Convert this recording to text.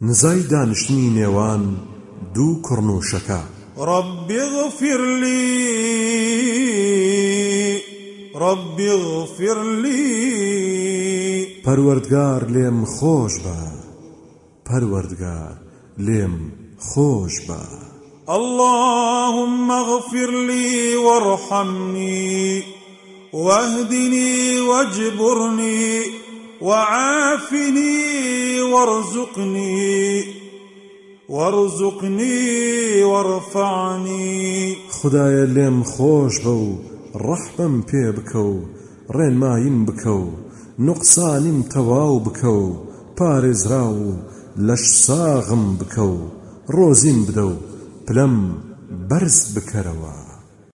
نزای دانشتنی نێوان دوو کوڕن و شەکە رب اغفر لي رب اغفر لي پەروەردگار لێم خۆش بە. پەروەردگار لێم خۆش بە. اللهم اغفر لي وارحمني واهدني واجبرني وعافني وارزقني وارزقني وارفعني. خدایە لێم خۆش بە و ڕەحمەم پێ بکە و ڕێنمایم بکە و نوقسانیم تەواو بکە و پارێزرا و لەش ساغم بکە و ڕۆزیم بدە و پلەم بەرز بکەرەوە.